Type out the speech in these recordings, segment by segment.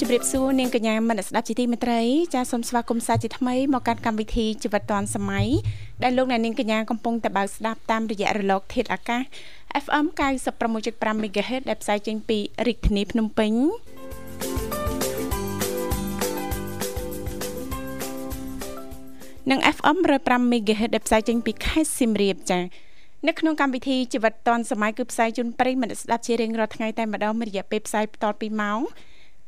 ជម្រាបសួរនាងកញ្ញាមនស្ដាប់ជាទីមេត្រីចាសសូមស្វាគមន៍សាជាថ្មីមកកាន់កម្មវិធីជីវិតឌွန်សម័យដែលលោកអ្នកនាងកញ្ញាកំពុងតបស្ដាប់តាមរយៈរលក ធាតុអាកាស FM 96.5 MHz ដែលផ្សាយចេញពីរាជធានីភ្នំពេញនិង FM 105 MHz ដែលផ្សាយចេញពីខេត្តសៀមរាបចា៎នៅក្នុងកម្មវិធីជីវិតឌွန်សម័យគឺផ្សាយជូនប្រិយមិត្តស្ដាប់ជារៀងរាល់ថ្ងៃតែម្ដងមួយរយៈពេលផ្សាយបន្ត2ម៉ោង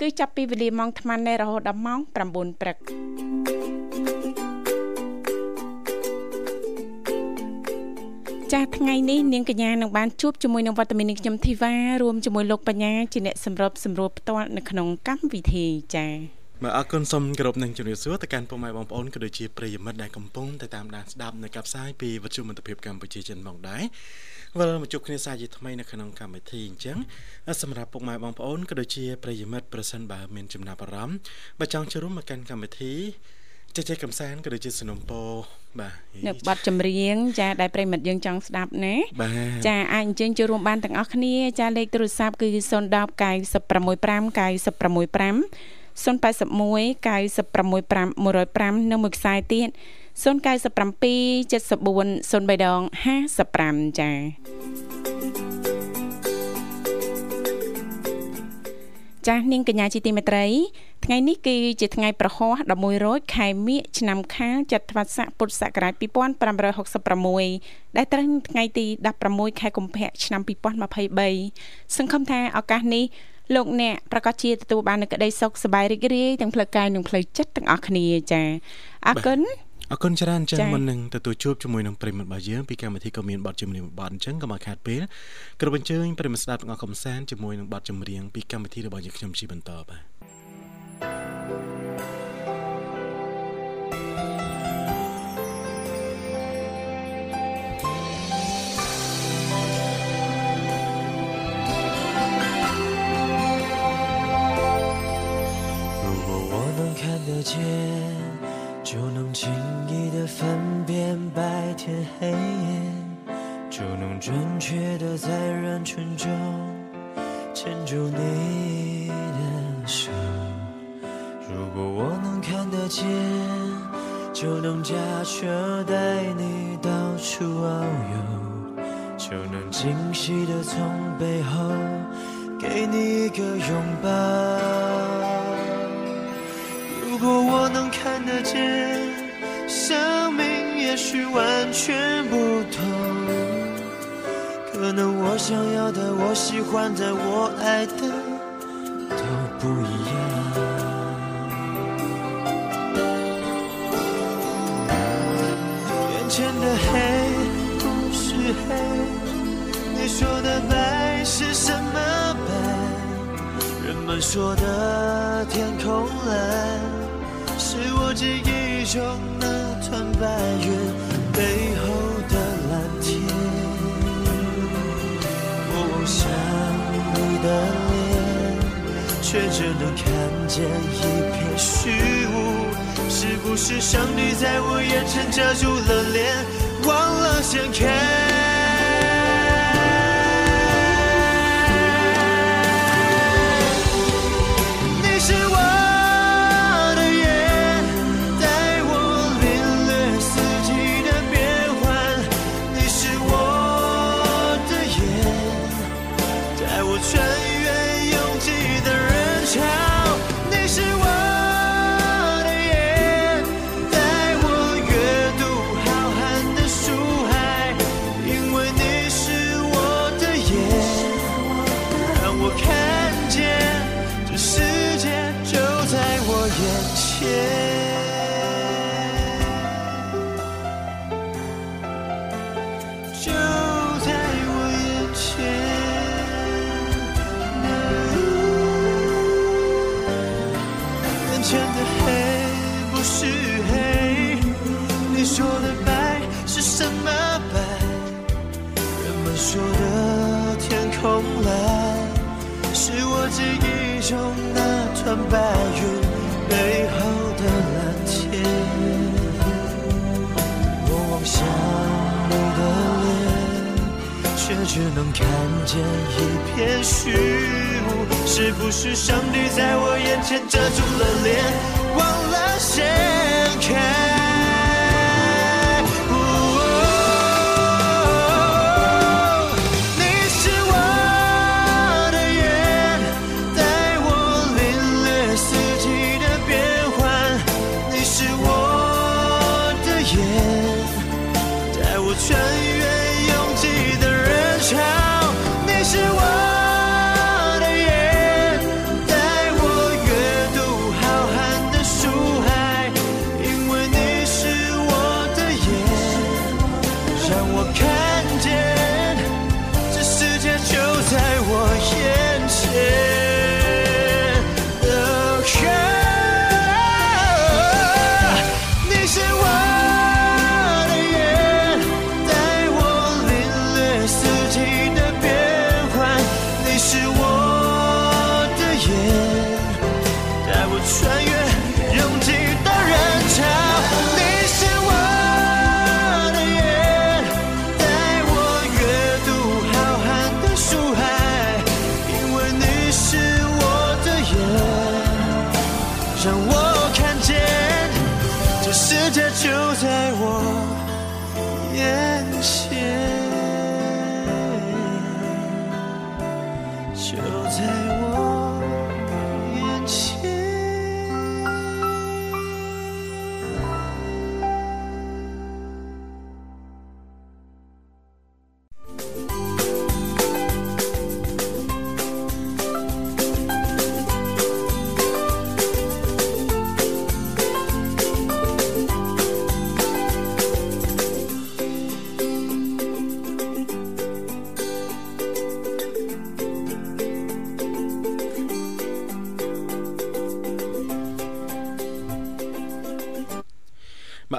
គឺចាប់ពីវេលាម៉ោង8:00នៃរហូតដល់ម៉ោង9ព្រឹកចាស់ថ្ងៃនេះនាងកញ្ញានឹងបានជួបជាមួយនឹងវត្តមាននាងខ្ញុំធីវ៉ារួមជាមួយលោកបញ្ញាជាអ្នកសម្របសម្រួលផ្ទាល់នៅក្នុងកម្មវិធីចា៎បាទអរគុណសូមគោរពនឹងជម្រាបសួរទៅកាន់ពុកម៉ែបងប្អូនក៏ដូចជាប្រិយមិត្តដែលកំពុងតែតាមដានស្ដាប់នៅកັບផ្សាយពីវិទ្យុមិត្តភាពកម្ពុជាចិនផងដែរ វិលមកជួបគ្នាសាជាថ្មីនៅក្នុងកម្មវិធីអញ្ចឹងសម្រាប់ពុកម៉ែបងប្អូនក៏ដូចជាប្រិយមិត្តប្រសិនបើមានចំណាប់អារម្មណ៍បើចង់ចូលរួមមកកាន់កម្មវិធីចេះចេះកំសាន្តក៏ដូចជាสนុំពោបាទនៅប័ណ្ណចម្រៀងចាដែលប្រិមិត្តយើងចង់ស្ដាប់ណាចាអាចអញ្ជើញចូលរួមបានទាំងអស់គ្នាចាលេខទូរស័ព្ទគឺ010 965 965 081 965 105និងមួយខ្សែទៀត 097 74 0355ចាចាស់នាងកញ្ញាជាទីមេត្រីថ្ងៃនេះគឺជាថ្ងៃប្រហោះ11រោចខែមិញឆ្នាំខាលចត្វាស័កពុទ្ធសករាជ2566ដែលត្រូវថ្ងៃទី16ខែកុម្ភៈឆ្នាំ2023សង្ឃឹមថាឱកាសនេះលោកអ្នកប្រកាសជាទទួលបាននូវក្តីសុខសប្បាយរីករាយទាំងផ្លូវកាយនិងផ្លូវចិត្តទាំងអស់គ្នាចាអរគុណ អរគុណច្រើនចឹងមុននឹងទទួលជួបជាមួយនឹងប្រិមត្តរបស់យើងពីកម្មវិធីក៏មានបទចម្រៀងបទអញ្ចឹងក៏មកខាត់ពេលគ្រប់អញ្ជើញប្រិមត្តស្ដាប់ទាំងអស់កំសាន្តជាមួយនឹងបទចម្រៀងពីកម្មវិធីរបស់យើងខ្ញុំជីបន្តបាទ就能轻易的 分辨白天黑夜，就能准确的在人群中牵住你的手。如果我能看得见，就能驾车带你到处遨游，就能惊喜的从背后给你一个拥抱。如果我能看得见，生命也许完全不同。可能我想要的、我喜欢的、我爱的都不一样。眼前的黑不是黑，你说的白是什么白？人们说的天空蓝。是我记忆中白云背后的蓝天。我想你的脸，却只能看见一片虚无。是不是上帝在我眼前遮住了脸，忘了掀开？只能看见一片虚无。是不是上帝在我眼前遮住了脸，忘了掀开？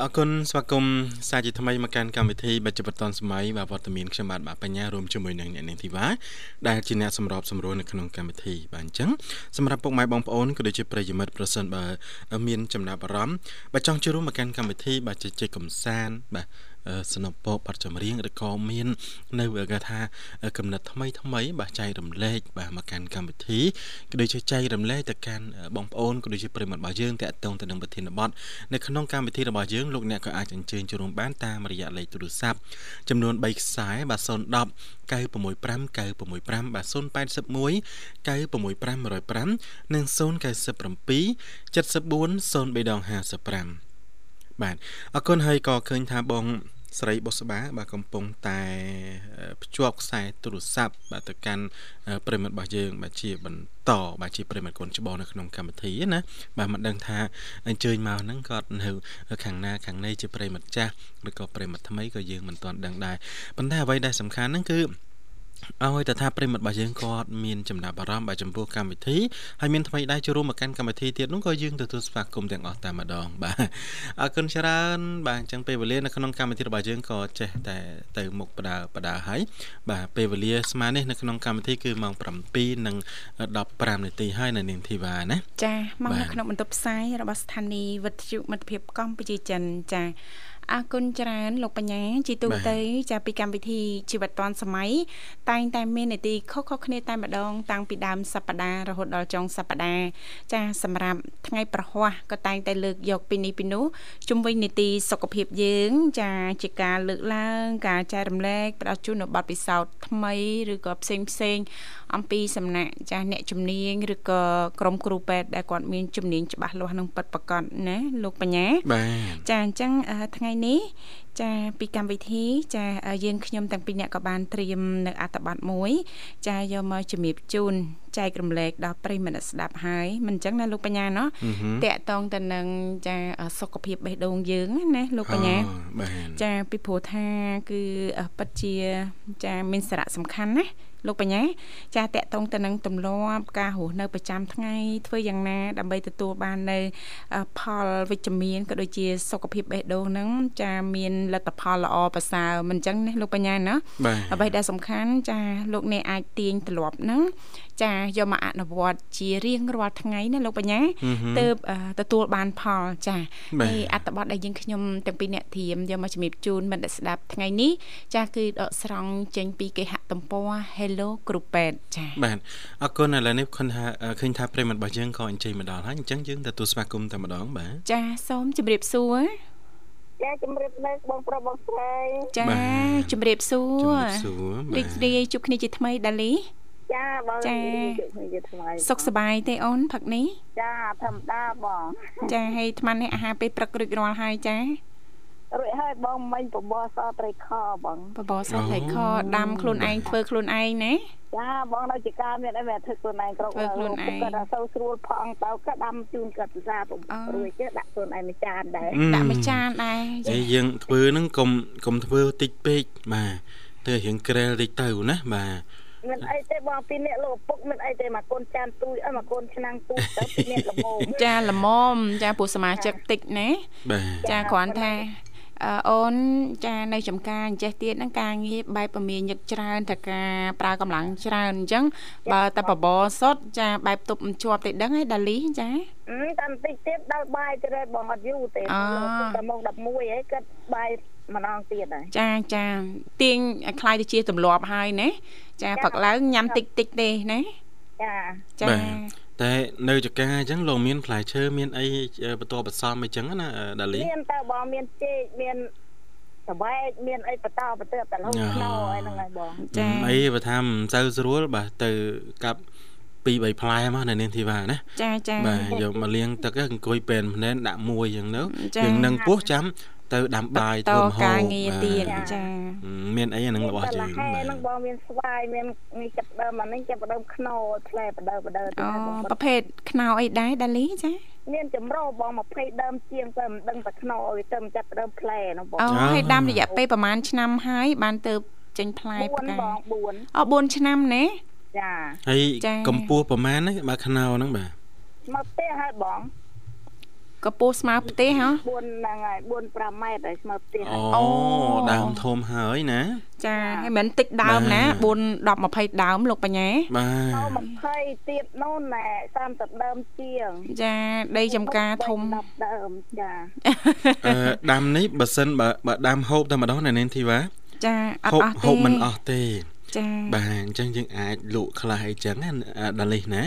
អរគុណស្វាគមន៍សាជាថ្មីមកកាន់កម្មវិធីបច្ចុប្បន្នតនសម័យបាទវត្តមានខ្ញុំបាទបាទបញ្ញារួមជាមួយនឹងអ្នកនាងធីវ៉ាដែលជាអ្នកសម្របសម្រួលនៅក្នុងកម្មវិធីបាទអញ្ចឹងសម្រាប់ពុកម៉ែបងប្អូនក៏ដូចជាប្រិយមិត្តប្រសិនបើមានចំណាប់អារម្មណ៍បាទចង់ចូលរួមមកកាន់កម្មវិធីបាទជជែកកំសាន្តបាទ สนពប័ណ្ណចម្រៀងឬក៏មាន នៅគេថាកំណត់ថ្មីថ្មី បាទចែករំលែកបាទមកកាន់កម្មវិធីក៏ដូចជាចែករំលែកទៅកាន់បងប្អូនក៏ដូចជាប្រិមត្តរបស់យើងតាក់ទងទៅនឹងប្រធានបទនៅក្នុងកម្មវិធីរបស់យើងលោកអ្នកក៏អាចអញ្ជើញចូលរួមបានតាមរយៈលេខទូរស័ព្ទចំនួន3ខ្សែបាទ010 965 965បាទ081 965 105និង097 74 0355 បាទអរគុណហើយក៏ឃើញថាបងស្រីបុស្បាបាទកំពុងតែភ្ជាប់ខ្សែទូរស័ព្ទបាទទៅកាន់ប្រិមិត្តរបស់យើងបាទជាបន្តបាទជាប្រិមិត្តកូនច្បងនៅក្នុងកម្មវិធីណាបាទមិនដឹងថាអញ្ជើញមកហ្នឹងគាត់នៅខាងណាខាងណីជាប្រិមិត្តចាស់ឬក៏ប្រិមិត្តថ្មីក៏យើងមិនទាន់ដឹងដែរប៉ុន្តែអ្វីដែលសំខាន់ហ្នឹងគឺ ឲ្យតែថាប្រិមិត្តរបស់យើងគាត់មានចំណាប់អារម្មណ៍បាទចំពោះកម្មវិធីហើយមានថ្មីដែរចូលរួមមកកាន់កម្មវិធីទៀតនោះក៏យើងទទួលស្វាគមន៍ទាំងអស់តែម្ដងបាទអរគុណច្រើនបាទអញ្ចឹងពេលវេលានៅក្នុងកម្មវិធីរបស់យើងក៏ចេះតែទៅមុខបដាបដាហើយបាទពេលវេលាស្មើនេះនៅក្នុងកម្មវិធីគឺម៉ោង7:15នាទីហើយនៅនាងធីវ៉ាណាចាមកនៅក្នុងបន្ទប់ផ្សាយរបស់ស្ថានីយ៍វិទ្យុមិត្តភាពកម្ពុជាចិនចា អរគុណច្រើនលោកបញ្ញាជាទូទៅចាពីកម្មវិធីជីវិតឌွန်សម័យតែងតែមាននីតិខុសៗគ្នាតែម្ដងតាំងពីដើមសប្ដាហ៍រហូតដល់ចុងសប្ដាហ៍ចាសម្រាប់ថ្ងៃប្រហ័សក៏តែងតែលើកយកពីនេះពីនោះជុំវិញនីតិសុខភាពយើង ចាជាការលើកឡើង ការចែករំលែកផ្ដល់ជូននៅបទពិសោធន៍ថ្មីឬក៏ផ្សេងផ្សេង អំពីសំណាក់ចាស់អ្នកជំនាញឬក៏ក្រុមគ្រូពេទ្យដែលគាត់មានជំនាញច្បាស់លាស់នឹងពិតប្រាកដណាលោកបញ្ញាបាទចាអញ្ចឹងថ្ងៃនេះចាពីកម្មវិធីចាយើងខ្ញុំទាំងពីរអ្នកក៏បានត្រៀមនៅអត្ថបទមួយ ចាយកមកជំរាបជូនចែករំលែកដល់ប្រិយមិត្តស្ដាប់ហើយមិនអញ្ចឹងណាលោកបញ្ញាណោះតកតងទៅនឹងចាសុខភាពបេះដូងយើងណាលោកបញ្ញាចាពីព្រោះថាគឺពិតជាចាមានសារៈសំខាន់ណា លោកបញ្ញាចាតកតងទៅនឹងទម្លាប់ការរស់នៅប្រចាំថ្ងៃធ្វើយ៉ាងណា ដើម្បីទទួលបាននៅផលវិជ្ជមានក៏ដូចជាសុខភាពបេះដូងហ្នឹងចាមានលទ្ធផលល្អប្រសើរមិនអញ្ចឹងណាលោកបញ្ញាណាបាទអ្វីដែលសំខាន់ចាលោកអ្នកអាចទាញទ្រព្យហ្នឹង ចាយកមកអនុវត្តជារៀងរាល់ថ្ងៃណាលោកបញ្ញាទើបអឺទទួលបានផលចាបាទហើយអត្ថបទដែលយើងខ្ញុំទាំងពីរអ្នកធៀមយកមកជំរាបជូនមិត្តអ្នកស្ដាប់ថ្ងៃនេះចាគឺដកស្រង់ចេញពីគេហទំព័រ Hello គ្រូពេទ្យចាបាទអរគុណឥឡូវនេះឃើញថាឃើញថាប្រិយមិត្តរបស់យើងក៏អញ្ជើញមកដល់ហើយអញ្ចឹងយើងទទួលស្វាគមន៍តែម្ដងបាទចាសូមជម្រាបសួរចាជំរាបនៅបងប្រុសបងស្រីចាបាទជម្រាបសួជំររាបសួរបាទរីករាយជួបគ្នាជាថ្មីដាលី ចាបងចាជួបគ្នាជាថ្មីសុខសប្បាយទេអូនផឹកនេះចាធម្មតាបង ចាហើយអាត្មានេះអាហារពេលព្រឹករួចរាល់ហើយចារួចហើយបងមិញបបរសត្រីខបងបបរសត្រីខដាំខ្លួនឯងធ្វើខ្លួនឯងណាចាបងនៅជាការមានអីមែនធ្វើខ្លួនឯងគ្រប់ធ្វើខ្លួនឯងគាត់ថាសូវស្រួលផងទៅក៏ដាំជូនគាត់ពិសាពអឺរួចទៅដាក់ខ្លួនឯងមួយចានដែរដាក់មួយចានដែរហើយយើងធ្វើហ្នឹងកុំកុំធ្វើតិចពេកបាទទៅរៀងក្រែលតិចទៅណាបាទ មិនអីទេបងពីអ្នកលោកឪពុកមិនអីទេមកកូនចានទូចអីមកកូនឆ្នាំងទូចទៅពីអ្នកល្មមចាល្មមចាពួកសមាជិកតិចណាចាគ្រាន់ថាអូនចានៅចំការអញ្ចេះទៀតហ្នឹងការងារបែបពមាញឹកច្រើនថាការប្រើកម្លាំងច្រើនអញ្ចឹងបើតែបបរសុតចាបែបទប់ជាប់តែដឹងឯដាលីចាតែបន្តិចទៀតដល់បាយទៅបងអត់យូរទេតែម៉ោង11ហីគិតបាយម្ដងទៀតហើយចាចាទាញឲ្យខ្លាយទៅជាទម្លាប់ហើយណា ចាផឹកឡើងញ៉ាំតិចតិចទេណាចាចាតែនៅចកាអញ្ចឹងលោកមានផ្លែឈើមានអីបន្ទាប់បន្សំអីចឹងណាដាលីមានតើបងមានចេកមានសបែកមានអីបតោបទើបតឡូវអ่าខ្នោអីហ្នឹងហើយបងចាអីបើថាមិនសូវស្រួលបាទទៅកាប់ពីរ3ផ្លែមកនៅនាងធីវ៉ាណាចាចាបាទយកមកលាងទឹកហ្នឹងអង្គុយពេនភ្នែនដាក់មួយអញ្ចឹងទៅចាយើងនឹងពោះចាំ ទៅដាំបាយតធ្វើម្ហូបការងារទៀតបាទចាមានអីអាហ្នឹងរបស់យើងហែបាទហ្នឹងបងមានស្វាយមាននេះចាប់ដើមអានេះចាប់ដើមខ្នោផ្លែបដើបដើទៅអូហើយបងប្រភេទខ្នោអីដែរដាលីចាមានចម្រោះបង20ដើមជាងទៅមិនដឹងតែខ្នោឲ្យទៅចាប់ដើមផ្លែនោះបងអូហើយដាំរយៈពេលប្រហែលឆ្នាំហើយបានទៅចេញផ្លែផ្4កាបង4អូ4ឆ្នាំណាចាហើយចាកម្ពស់ប្រមាណហ្នឹងបើខ្នោហ្នឹងបាទមកផ្ទះហើយបង កពស់ស្មើផ្ទះហ៎4ហ្នឹងហើយ4 5ម៉ែត្រហើយស្មើផ្ទះអូអូដើមធំហើយណាចាហើយមិនតិចដើមណាបាទ4 10 20ដើមលោកបញ្ញាបាទទៅ20ទៀតនោះណែ30ដើមជាងចាដីចំការធំ10ដើមចាអឺដាំនេះបើសិនបើបើដាំហូបតែម្ដងនៅនាងធីវ៉ាចាអត់ហូបអស់ទេហូបមិនអស់ទេចាបាទអញ្ចឹងយើងអាចលក់ខ្លះអីចឹងណាអាដាលីសណា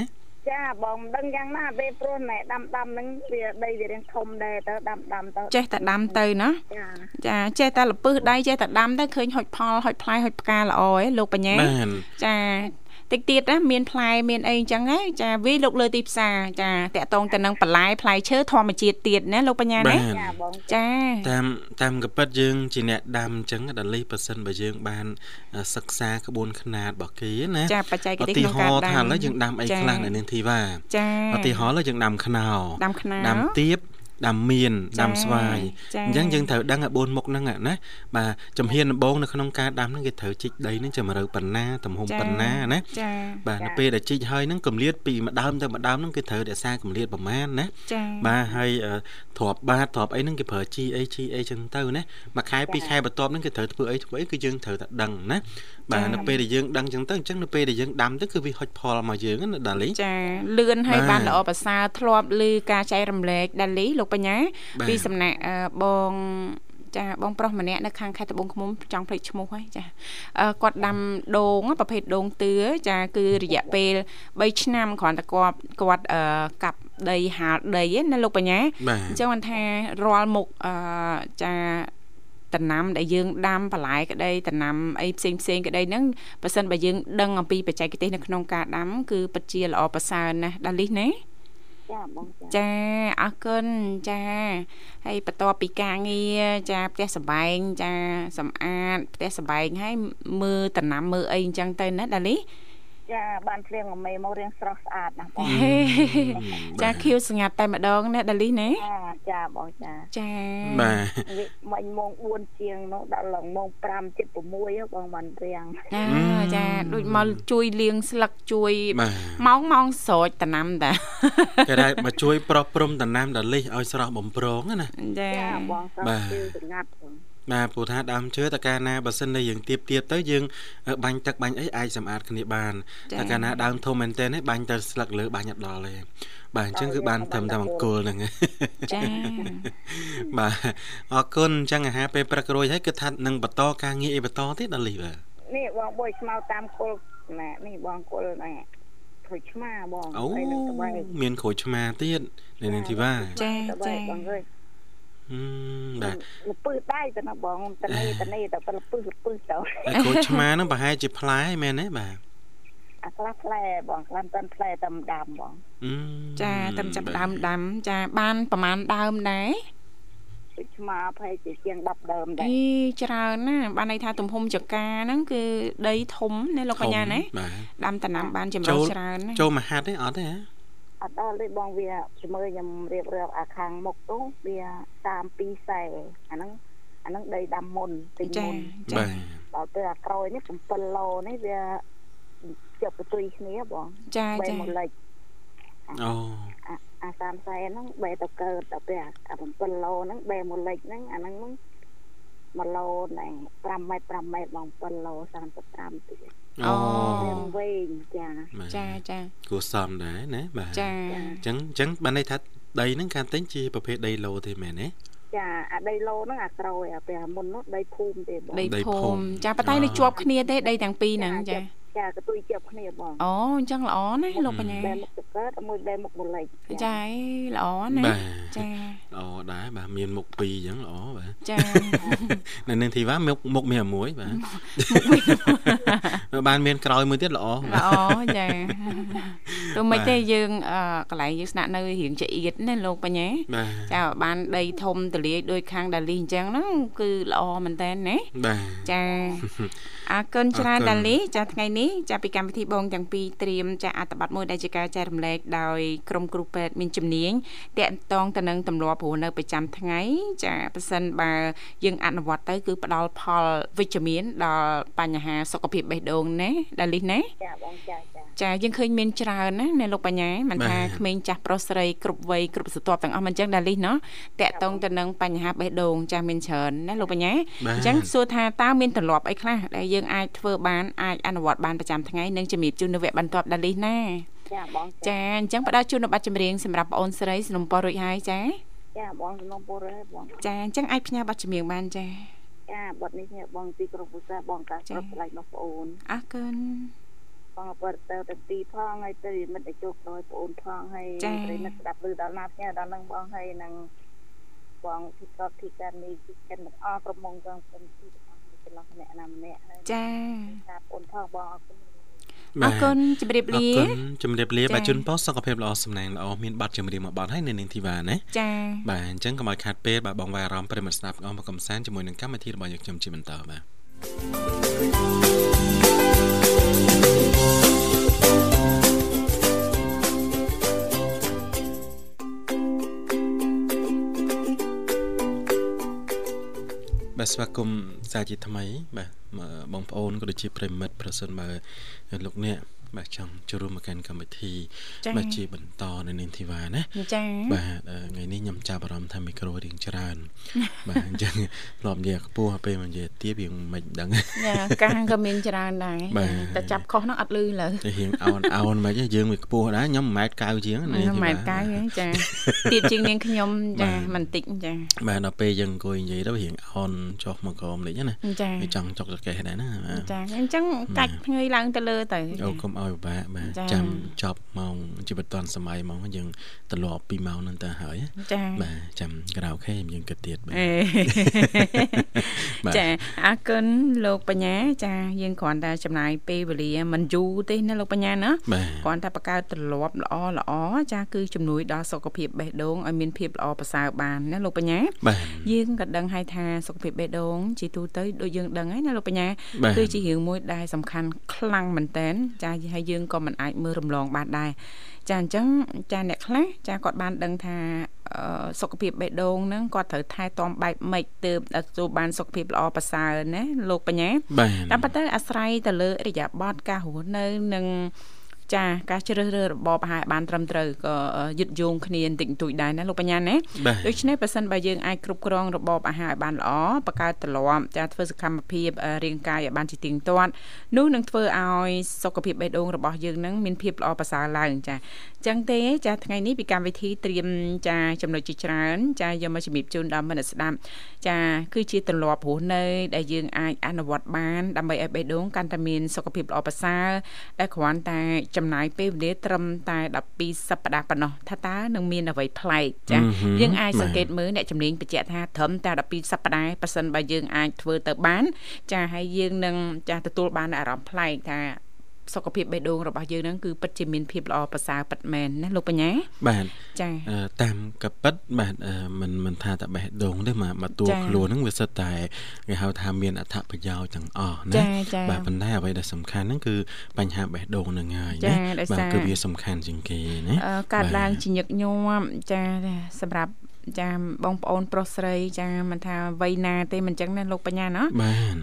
ចាបងមិនដឹងយ៉ាងណាទេព្រោះណែដាំដាំហ្នឹងវាដីវារៀងធំដែរទៅដាំដាំទៅចេះតែដាំទៅណាចាចាចេះតែលពឹសដៃចេះតែដាំទៅឃើញហុចផលហុចផ្លែហុចផ្កាល្អឯងលោកបញ្ញាបាទចា តិចទៀតណាមានផ្លែមានអីអញ្ចឹងហើយចាវាលោកលើទីផ្សារចាតកតងទៅនឹងបន្លែផ្លែឈើធម្មជាតិទៀតណាលោកបញ្ញាបាណាទចាបងចាតាមតាមកពិតយើងជាអ្នកដាំអញ្ចឹងដាលីសប៉ះសិនបើយើងបានសិក្សាក្បួនខ្នាតរបស់គេណាចាបច្ចេកឧទេសទាក្នុងហការរណ៍ដាំថាឥឡូវយើងដាំអីខ្លះនៅនាងធីវ៉ាចាឧទាហរណ៍ឥឡូវយើងដាំខ្នោដាំខ្នោដាំទៀប ដាំមៀនចាដាំស្វាយចាអញ្ចឹងយើងត្រូវដឹងឲ្យ4មុខហ្នឹងណាបាទជំហានដំបូងនៅក្នុងការដាំហ្នឹងគេត្រូវជីកដីហ្នឹងជម្រៅប៉ុណ្ណាទំហំប៉ុណ្ណាណាចាបាទនៅពេលដែលជីកហើយហ្នឹងកម្លៀតពីម្ដើមទៅម្ដើមហ្នឹងគេត្រូវរក្សាកម្លៀតប្រមាណណាចាបាទហើយអឺទ្របបាតទ្របអីហ្នឹងគេប្រើ GA GA ចឹងទៅណាមួយខែពីរខែបន្ទាប់ហ្នឹងគេត្រូវធ្វើអីធ្វើអីគឺយើងត្រូវតែដឹងណាបាទនៅពេលដែលយើងដឹងចឹងទៅអញ្ចឹងនៅពេលដែលយើងដាំទៅគឺវាហុចផលមកយើងណាដាលីចាលឿនហើយបាទបានល្អប្រសើរធ្លាប់ឮការចែករំលែកដាលីលោកបញ្ញាបាទពីសំណាក់អឺបងចាបងប្រុសម្នាក់នៅខាងខេត្តត្បូងឃ្មុំចង់ភ្លេចឈ្មោះហើយចាអឺគាត់ដាំដូងប្រភេទដូងតឿចាគឺរយៈពេល3ឆ្នាំគ្រាន់តែគាត់គាត់អឺកាប់ដីហាលដីឯណាលោកបញ្ញាបាទអញ្ចឹងមិនថារាល់មុខអឺចា តំណាំដែលយើងដាំបន្លែក្តីតំណាំអីផ្សេងផ្សេងក្តីហ្នឹងបើសិនបើយើងដឹងអំពីបច្ចេកទេសនៅក្នុងការដាំគឺពិតជាល្អប្រសើរណាស់ដាលីសណាចាបងចាចាអរគុណចាហើយបន្ទាប់ពីការងារចាផ្ទះសម្បែងចាសម្អាតផ្ទះសម្បែងហើយមើលតំណាំមើលអីអញ្ចឹងទៅណាដាលី ចាបានភ្លៀងអមេមករៀងស្រស់ស្អាតណាស់បងចាខៀវស្ងាត់តែម្ដងណាដាលីណាចាចាបងចាចាបាទវិមិញម៉ោង4ជាងនោះដល់ឡើងម៉ោង5ជិត6ហ៎បងបានរៀងចាចាដូចមកជួយលាងស្លឹកជួយបាទម៉ោងម៉ោងស្រោចតំណាំតាគេដែរមកជួយប្រោះព្រំតំណាំដាលីសឲ្យស្រស់បំប្រងណាចាចាបងស្រស់បាទជឿស្ងាត់បង បបាទព្រោះថាដើមឈើតើកាលណាបើសិនតែយើងទៀបទៀបទៅយើងបាញ់ទឹកបាញ់អីអាចសម្អាតគ្នាបានតើកាលណាដើមធំមែនទែនបាញ់ទៅស្លឹកលើបាញ់អត់ដល់ទេបាទអញ្ចឹងគឺបានត្រឹមតែបង្គោលហ្នឹងចាបាទអរគុណអញ្ចឹងអាហារពេលព្រឹករួចហើយគឺថានឹងបន្តការងារអីបន្តទៀតដល់លីបាទនេះបងបុយស្មៅតាមគល់ណានេះបងគល់ណាក្រូចឆ្មាបងអូមានក្រូចឆ្មាទៀតនៅនឹងធីវ៉ាចាចាបងអើយហឹម បាទលពឹសដៃទៅណាបងតនីតនីទៅលពឹសលពឹសទៅក្រូចឆ្មាហ្នឹងប្រហែលជាផ្លែមែនទេបាទអាខ្លះផ្លែបងខ្លះមិនផ្លែតែដើមបងចាតែចាប់ដើមដើមចាបានប្រហែលដើមដែរដូចឆ្មាភ័យជាជាង10ដើមដែរអីច្រើនណាបានន័យថាទំហំចកាហ្នឹងគឺដីធំណាលោកកញ្ញាណាដាំតំណាំបានចម្រុះច្រើនណាចូលមហាត់ទេអត់ទេហ៎ អត់ដល់ទេបងវាជំរឿខ្ញុំរៀបរាប់អាខាងមុខទៅវា32សែអាហ្នឹងអាហ្នឹងដីដាំមុនទិញមុនបាទដល់ទៅអាក្រោយនេះ7ឡូនេះវាជាប់បន្ទុយគ្នាបងចាចាមួយលិចអូអា30សែនហ្នឹងបែទៅកើតដល់ពេលអា7ឡូហ្នឹងបែមួយលិចហ្នឹងអាហ្នឹង 1ឡូហ្នឹង5ម៉ែត្រ5ម៉ែត្របង7ឡូ35ទៀតអូវិញចាចាចាគួរសមដែរណាបាទចាអញ្ចឹងអញ្ចឹងបានន័យថាដីហ្នឹងការទិញជាប្រភេទដីឡូទេមែនទេចាអាដីឡូហ្នឹងអាក្រោយអាពេលមុននោះដីភូមិទេបងដីភូមិចាប៉ុន្តែនៅជាប់គ្នាទេដីទាំងពីរហ្នឹងចា ចាកទុយជាប់គ្នាបងអូអញ្ចឹងល្អណាស់លោកបញ្ញាបែមុខទៅកើតមួយបែមុខមួយលេចចាល្អណាស់ចាល្អដែរបាទមានមុខពីរអញ្ចឹងល្អបាទចានៅនឹងធីវ៉ាមុខមុខមានមួយបាទ បានមានក្រោយមួយទៀតល្អល្អចាទោះមិនទេយើងកន្លែងយើងស្នាក់នៅរៀងចៀតណាលោកបញ្ញាចាបានដីធំទលាយដោយខាងដាលីអញ្ចឹងហ្នឹងគឺល្អមែនតើណាចាអរគុណច្រើនដាលីចាថ្ងៃនេះចាពីកម្មវិធីបងទាំងពីរត្រៀមចាអត្ថបទមួយដែលជាការចែករំលែកដោយក្រុមគ្រូពេទ្យមានជំនាញតកតងទៅនឹងទម្លាប់រស់នៅប្រចាំថ្ងៃចាប៉ះសិនបើយើងអនុវត្តទៅគឺផ្ដល់ផលវិជ្ជមានដល់បញ្ហាសុខភាពបេះដូងបងណាដាលីសណាចាបងចាចាយើងឃើញមានច្រើនណាអ្នកលោកបញ្ញាមិនថាក្មេងចាស់ប្រុសស្រីគ្រប់វ័យគ្រប់ស្រទាប់ទាំងអស់មិនចឹងដាលីសណោះតាក់តងទៅនឹងបញ្ហាបេះដូងចាស់មានច្រើនណាលោកបញ្ញាអញ្ចឹងសួរថាតើមានទម្លាប់អីខ្លះដែលយើងអាចធ្វើបានអាចអនុវត្តបានប្រចាំថ្ងៃនិងជំរាបជូននៅវគ្គបន្ទាប់ដាលីសណាចាបងចាអញ្ចឹងផ្ដល់ជូននៅប័ណ្ណចម្រៀងសម្រាប់បងអូនស្រីសំណពររួចហើយចាចាបងសំណពររួចហើយបងចាអញ្ចឹងអាចផ្ញើប័ណ្ណចម្រៀងបានចា ចាប័ណ្ណនេះបងទីក្រុងពុសាបងកាស្រុកឆ្លៃរបស់បងអូនអរគុណបងបរិទៅទៅទីផងហើយទៅមិត្តជួបដោយបងអូនផងហើយប្រិមិត្តស្ដាប់ឮដល់ណាផ្ញើដល់នឹងបងហើយនឹងបងទីកប់ទីកានីទីកិនទាំងអស់ក្រុមមកទាំងពីទីទាំងអស់ចន្លោះម្នាក់ណាម្នាក់ហើយចាតាបងអូនផងបងអរគុណ អរគុណជម្រាបលាអរគុណជម្រាបលាបាទជូនពោសុខភាពល្អសំណាងល្អមានបាត់ចម្រៀងមួយបាត់ហើយនៅនឹងធីវ៉ាណាចាបាទអញ្ចឹងកុំឲ្យខាត់ពេលបាទបងវាយអារម្មណ៍ប្រិមត្តស្ដាប់អស់មកកំសាន្តជាមួយនឹងកម្មវិធីរបស់យើងខ្ញុំជាបន្តបាទ បាទស្វាគមន៍សាជាថ្មី បាទបងប្អូនក៏ដូចជាប្រិមិត្តប្រសិនបើលោកអ្នក បាទចង់ចូលរួមមកកាន់កម្មវិធីបាទជាបន្តនៅនាងធីវ៉ាណាចា៎បាទថ្ងៃនេះខ្ញុំចាប់អារម្មណ៍ថាមីក្រូរៀងច្រើន បាទអញ្ចឹងធ្លាប់និយាយខ្ពស់ពេលមកនិយាយទៀបរៀងមិនដឹងចាកាំងក៏មានច្រើនដែរតែចាប់ខុសហ្នឹងអត់លឺលើតែរៀងអោនអោនមិនយើងវាខ្ពស់ដែរខ្ញុំ1ម៉ែត្រ90ជាងណា1ម៉ែត្រ90ចាទៀតជាងនាងខ្ញុំចាមិនតិចចាបាទដល់ពេលយើងអង្គុយនិយាយទៅរៀងអោនចុះមកក្រោមតិចណាវាចង់ចុកចកេះដែរណាចាអញ្ចឹងកាច់ថ្ងៃឡើងទៅលើទៅអូកុំឲ្យពិបាកបាទចាំចប់ម៉ោងជីវិតឌွန်សម័យហ្មងយើងត្រឡប់2ម៉ោងហ្នឹងទៅហើយបាទចាំក្រៅខេយើងគិតទៀតបាទចាអរគុណលោកបញ្ញា ចាយើងគ្រាន់តែចំណាយពេលវេលាមិនយូរទេណាលោកបញ្ញាណាគ្រាន់តែបង្កើតត្រឡប់ល្អល្អចាគឺជំនួយដល់សុខភាពបេះដូងឲ្យមានភាពល្អប្រសើរបានណាលោកបញ្ញាយើងក៏ដឹងហើយថាសុខភាពបេះដូងជាទូទៅដូចយើងដឹងហើយណាលោកបញ្ញាគឺជារឿងមួយដែលសំខាន់ខ្លាំងមែនតើចាហើយយើងក៏មិនអាចមើលរំលងបានដែរចាអញ្ចឹងចាអ្នកខ្លះចាគាត់បានដឹងថាសុខភាពបេះដូងហ្នឹងគាត់ត្រូវថែទាំបែបម៉េចទើបទទួលបានសុខភាពល្អប្រសើរណាលោកបញ្ញាតែប៉ុន្តែអាស្រ័យទៅលើរយៈបទការរស់នៅនិង ចាការជ្រើសរើសរបបអាហារបានត្រឹមត្រូវក៏យឹតយោងគ្នាបន្តិចបន្តួចដែរណាលោកបញ្ញាណាដូច្នេះបើសិនបើយើងអាចគ្រប់គ្រងរបបអាហារឲ្យបានល្អបង្កើតទម្លាប់ចាធ្វើសកម្មភាពរាងកាយឲ្យបានជាទៀងទាត់នោះនឹងធ្វើឲ្យសុខភាពបេះដូងរបស់យើងនឹងមានភាពល្អប្រសើរឡើងចាចឹងទេចាថ្ងៃនេះពីកម្មវិធីត្រៀមចាចំណុចជាច្រើន ចាយកមកជំរាបជូនដល់មិត្តស្ដាប់ចាគឺជាទម្លាប់រស់នៅ ដែលយើងអាចអនុវត្តបានដើម្បីឲ្យបេះដូងកាន់តែមានសុខភាពល្អប្រសើរដែលគ្រាន់តែចំណាយពេលវេលាត្រឹមតែ12សប្តាហ៍ប៉ុណ្ណោះថាតើនឹងមានអ្វីប្លែកចាយើងអាចសង្កេតមើលអ្នកជំនាញបញ្ជាក់ថាត្រឹមតែ12សប្តាហ៍ប៉ះសិនបើយើងអាចធ្វើទៅបាន ចាហើយយើងនឹងចាទទួលបានអារម្មណ៍ប្លែកថា សុខភាពបេះដូងរបស់យើងហ្នឹងគឺពិតជាមានភាពល្អប្រសើរពិតមែនណាលោកបញ្ញាបាទចាតាមកពិតបាទមិនមិនថាតែបេះដូងទេមកមកតួខ្លួនហ្នឹងវាសិតតែគេហៅថាមានអត្ថប្រយោជន៍ទាំងអស់ណាបាទប៉ុន្តែអ្វីដែលសំខាន់ហ្នឹងគឺបញ្ហាបេះដូងហ្នឹងហើយណាបាទគឺវាសំខាន់ជាងគេណាកើតឡើងជាញឹកញាប់ចាសម្រាប់ ចាបងប្អូនប្រុសស្រីចាមិនថាវ័យណាទេមិនចឹងណាលោកបញ្ញាណា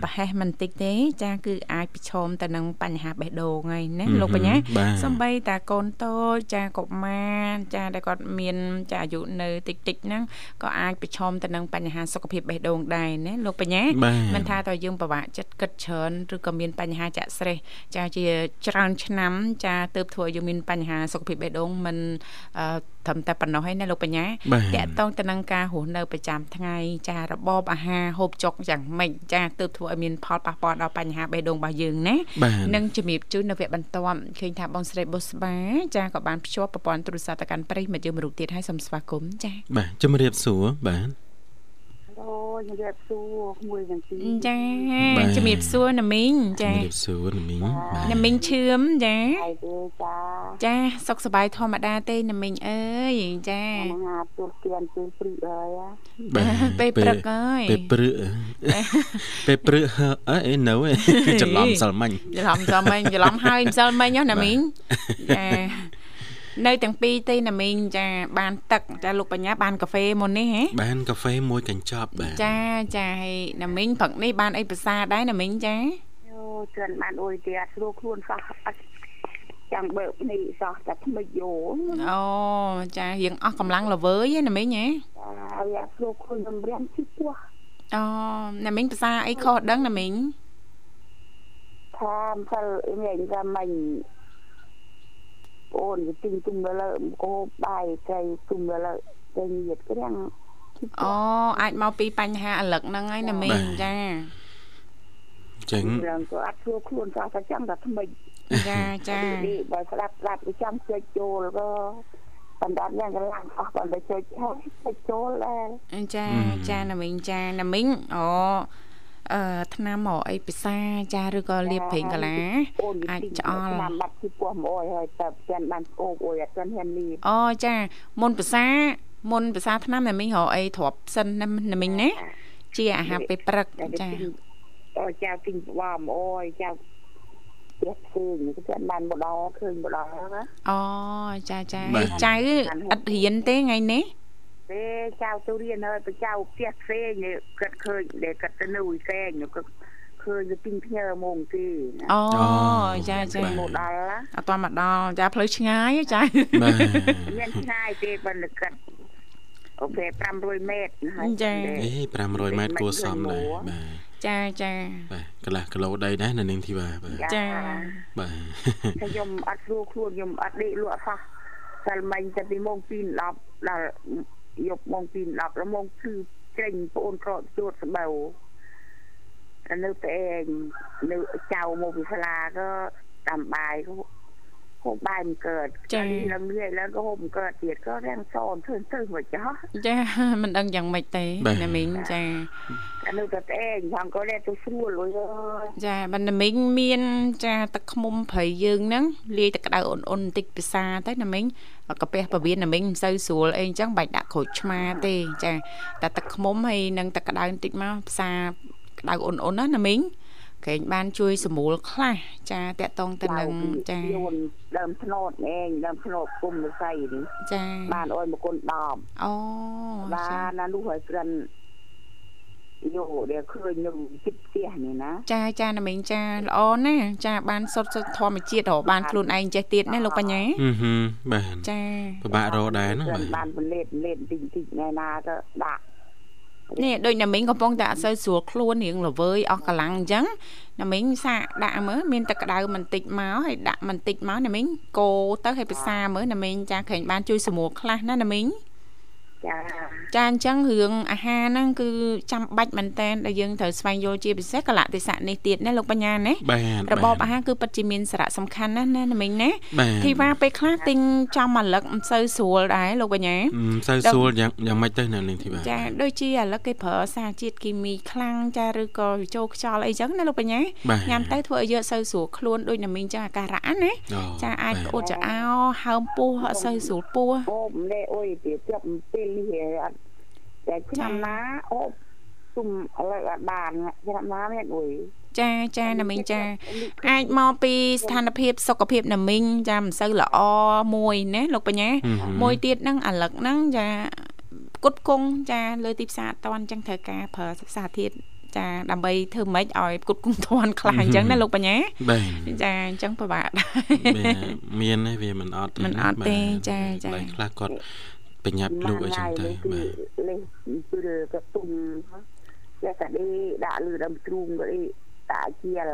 ប្រហែសមិនតិចទេចាគឺអាចប្រឈមទៅនឹងបញ្ហាបេះដូងហើយណាលោកបញ្ញាសំបីតាកូនតូចចាកុមារចាដែលគាត់មានចាអាយុនៅតិចតិចហ្នឹងក៏អាចប្រឈមទៅនឹងបញ្ហាសុខភាពបេះដូងដែរណាលោកបញ្ញាមិនថាតើយើងពិបាកចិត្តគិតច្រើនឬក៏មានបញ្ហាចាក់ស្រេះចាជាច្រើនឆ្នាំចាទើបធ្វើឲ្យយើងមានបញ្ហាសុខភាពបេះដូងមិនត្រឹមតែប៉ុណ្ណោះឯណាលោកបញ្ញាតកតងទៅនឹងការរស់នៅប្រចាំថ្ងៃចារបបអាហារហូបចុកយ៉ាងម៉េចចាទើបធ្វើឲ្យមានផលប៉ះពាល់ដល់បញ្ហាបេះដូងរបស់យើងណានិងជំរាបជូននៅវគ្គបន្ទាប់ឃើញថាបងស្រីបុស្បាចាក៏បានភ្ជាប់ប្រព័ន្ធទូរស័ព្ទទៅកាន់ប្រិយមិត្តយើងមរុកទៀតឲ្យសូមស្វាគមន៍ចាបាទជំរាបសួរបាទ ជំរាបសួរមួយយ៉ាងទីចាជំរាបសួរណាមីងចាជំរាបសួរណាមីងណាមីងឈឿមចាហើយទេចាចាសុខសប្បាយធម្មតាទេណាមីងអើយចាហាទូលទៀនពេលព្រឹកហើយពេលព្រឹកហើយពេលព្រឹកពេលព្រឹកអើនៅច្រឡំសិលមិញច្រឡំសិលមិញច្រឡំហើយសិលមិញណាមីងចា នៅទាំងពីរទេណាមីងចាបានទឹកចាលោកបញ្ញាបានកាហ្វេមុននេះហ៎បានកាហ្វេមួយកញ្ចប់បាទចាចាហើយណាមីងព្រឹកនេះបានអីភាសាដែរណាមីងចាយោជឿនបានអួយទៀតស្រួលខ្លួនសោះអត់ចាំបើនេះសោះតែថ្មិចយោអូចារៀងអស់កម្លាំងល្វើយណាមីងហ៎ចាវាស្រួលខ្លួនរំរាំជីពោះអូណាមីងភាសាអីខុសដឹងណាមីងថាអំសិលវិញថាមិញ អូនទិញទុំលើកោបាយត្រីទុំលើតែញាតក្រាំងអូអាចមកពីបញ្ហាអលឹកហ្នឹងហើយណាមីងចាចឹងឡើងក៏អត់ធ្វើខ្លួនសោះតែចាំតែថ្មិចចាចាបើស្ដាប់ស្ដាប់វាចាំជិះចូលក៏បណ្ដាប់យ៉ាងកន្លងអស់បើជិះហើយជិះចូលដែរចាចាណាមីងចាណាមីងអូ អឺឆ្នាំមកអីពិសាចាឬក៏លាបប្រេងកាឡាអាចឆ្អល់ឆ្នាំបាត់ពីពោះមកហើយតែចាន់បានអូអួយអត់ទាន់ហ៊ានលាបអូចាមុនពិសាមុនភាសាឆ្នាំតែមីងរកអីទ្របសិនណាមីងណាជាអាហារពេលព្រឹកចាអូចៅទិញបបអូយចៅផ្ទះផ្សេងគឺបានម្ដងឃើញម្ដងណាអូចាចាចៅអត់រៀនទេថ្ងៃនេះ ទេចៅទៅរៀនហើយប្រចៅផ្ទះផ្សេងគិតឃើញដែលគិតទៅនៅផ្សេងក៏ឃើញទៅពីផ្ញើហ្មងទេអូចាចាមកដល់អត់តមកដល់ចាផ្លូវឆ្ងាយចាមានឆ្ងាយទេបើគិតអូខេ500ម៉ែត្រហើយចាអេ500ម៉ែត្រគួរសមដែរបាទចាចាបាទកន្លះគីឡូដីដែរនៅនាងធីវ៉ាបាទចាបាទខ្ញុំអត់ស្រួលខ្លួនខ្ញុំអត់ដេកលក់សោះសិលមិញតែពីម៉ោង2 10ដល់ យប់ម៉ោង2 10ដល់ម៉ោងគឺចេញប្អូនក្រកជួតស្បៅតែនៅតែឯងនៅចៅមកពីសាលាក៏តាមបាយក៏ ហូបបាយមិនកើតចាឡើងងាយឡើងក៏ហូបមិនកើតទៀតក៏រាំងសនធ្វើទៅមកចោះចាមិនដឹងយ៉ាងម៉េចទេណាមីងចាតែនៅតែឯងផងក៏លែទៅស្រួលអើយចាបណ្ណាមីងមាន ចាទឹកខ្មុំព្រៃយើងហ្នឹងលាយទឹកក្តៅអ៊ុនអ៊ុនបន្តិចពិសាទៅណាមីងកាពះពវៀនណាមីងមិនសូវស្រួលអីអញ្ចឹងបាច់ដាក់ក្រូចឆ្មាទេចាតែទឹកខ្មុំហើយនឹងទឹកក្តៅបន្តិចមកផ្សារក្តៅអ៊ុនអ៊ុនណាណាមីង កែងបានជួយសម្រួលខ្លះចាតកតងទៅនឹងចាដើមធ្នោតឯងដើមធ្នោតគុំរស័យនេះចាបានអុយមកគុណ10អូបានណានោះហើយក្រិនយោដែលឃើញខ្ញុំជិតផ្ទះនេះណាចាចាណាមីងចាល្អណាស់ចាបានសុទ្ធធម្មជាតិរបានខ្លួនឯងចេះទៀតណាលោកបញ្ញាហឹមបាទចាពិបាករកដែរណាបាទបានពលេតលេតតិចតិចណែណាក៏ដាក់ នេះដូចណាមីងកំពុងតែអត់សូវស្រួលខ្លួនរៀងល្វើយអស់កម្លាំងអញ្ចឹងណាមីងសាកដាក់មើលមានតែក្តៅបន្តិចមកហើយដាក់បន្តិចមកណាមីងកូរទៅឲ្យភាសាមើលណាមីងចាក្រែងបានជួយសម្រួលខ្លះណាណាមីង ចាចាអញ្ចឹងរឿងអាហារហ្នឹងគឺចាំបាច់មែនតែនដែលយើងត្រូវស្វែងយល់ជាពិសេសកលៈទេសៈនេះទៀតណាលោកបញ្ញាណារបបអាហារគឺពិតជាមានសារៈសំខាន់ណាស់ណាមិញណាធីវ៉ាពេលខ្លះទិញចំអាលឹកមិនសូវស្រួលដែរលោកបញ្ញាមិនសូវស្រួលយ៉ាងយ៉ាងម៉េចទៅណានាងធីវ៉ាចាដូចជាអាលឹកគេប្រើសារជាតិគីមីខ្លាំងចាឬក៏ចូលខ្យល់អីចឹងណាលោកបញ្ញាញ៉ាំទៅធ្វើឲ្យយើងសូវស្រួលខ្លួនដូចណាមិញចឹងអាការៈណាចាអាចក្អួតចោលហើមពោះអត់សូវស្រួលពោះអូម្លេអុយទៀតចាប់ពេលនេះអត់តែឆ្នាំណាអូទុំឥឡូវអត់បានឆ្នាំណាមានអុយចាចាណាមីងចា អាចមកពីស្ថានភាពសុខភាពណាមីងចាមិនសូវល្អមួយណាលោកបញ្ញា មួយទៀតហ្នឹងអាលឹកហ្នឹងចាគុតគង់ចាលើទីផ្សារតន់ចឹងត្រូវការប្រើសារធាតុចាដើម្បីធ្វើម៉េចឲ្យគុតគង់ធន់ខ្លះអញ្ចឹងណាលោកបញ្ញាចាអញ្ចឹងពិបាកដែរមានទេវាមិនអត់មិនអត់ទេចាចាខ្លះគាត់ បញ្ញាប់លូកអីចឹងទៅបាទលេសគឺក៏ទុំតែកាឌីដាក់លឺដើមទ្រូងក៏អីដាក់ជាល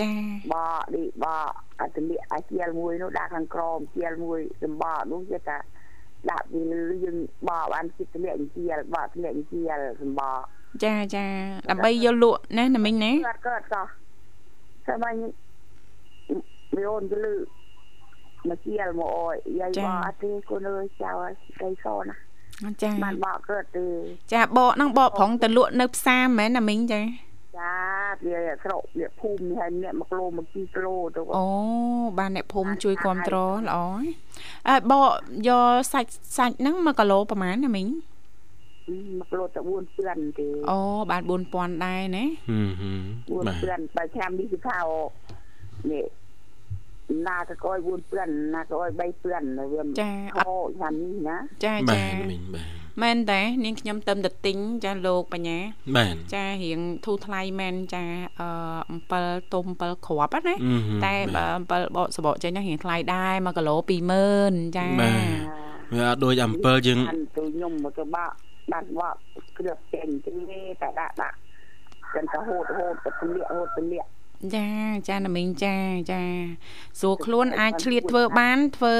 ចាបកឌីបកអត់លិអាជាលមួយនោះដាក់ខាងក្រមជាលមួយសម្បកនោះគេថាដាក់ពីលឺយើងបកបានចិត្តលាក់ជាលបកលាក់ជាលសម្បកចាចាដើម្បីយកលក់ណាណាមិញណាគាត់គាត់ក៏តែបាញ់មីអូនទៅលឺ មកជាលមកអើយយាយបកអត់ទេកូនអើយចៅស្ដីសណាចាបានបកកើតទេចាបកហ្នឹងបកប្រងទៅលក់នៅផ្សារមែនណាមីងចាចាវាស្រុកវាភូមិហើយអ្នក1គីឡូ1គីឡូទៅអូបានអ្នកភូមិជួយគ្រប់គ្រងល្អអើបកយកសាច់សាច់ហ្នឹង1គីឡូប្រហែលណាមីង1គីឡូតែ4000ទេអូបាន4000ដែរណាហឹម4000បើឆ្នាំនេះគឺថានេះ ណាក៏កយ4ព្រានណាក៏ឲ្យ3ព្រានវាចាហោយ៉ាងនេះណាចាចាមែនតែនាងខ្ញុំទៅទៅទិញចាលោកបញ្ញាមែនចារៀងធូរថ្លៃមែនចាអឺអំពិលទុំអំពិលគ្រាប់ណាតែបើអំពិលបកសបកចេញរៀងថ្លៃដែរ1គីឡូ20000ចាបាទវាអត់ដូចអំពិលយើងទៅខ្ញុំមកទៅបាក់បាត់វក់គ្រឿងចេញទេតែដាក់ដាក់ចឹងទៅហូតហូតទៅទម្លាក់ហូតទម្លាក់ ចាចាណាមីងចាចាស្រួលខ្លួនអាចឆ្លៀតធ្វើបានធ្វើ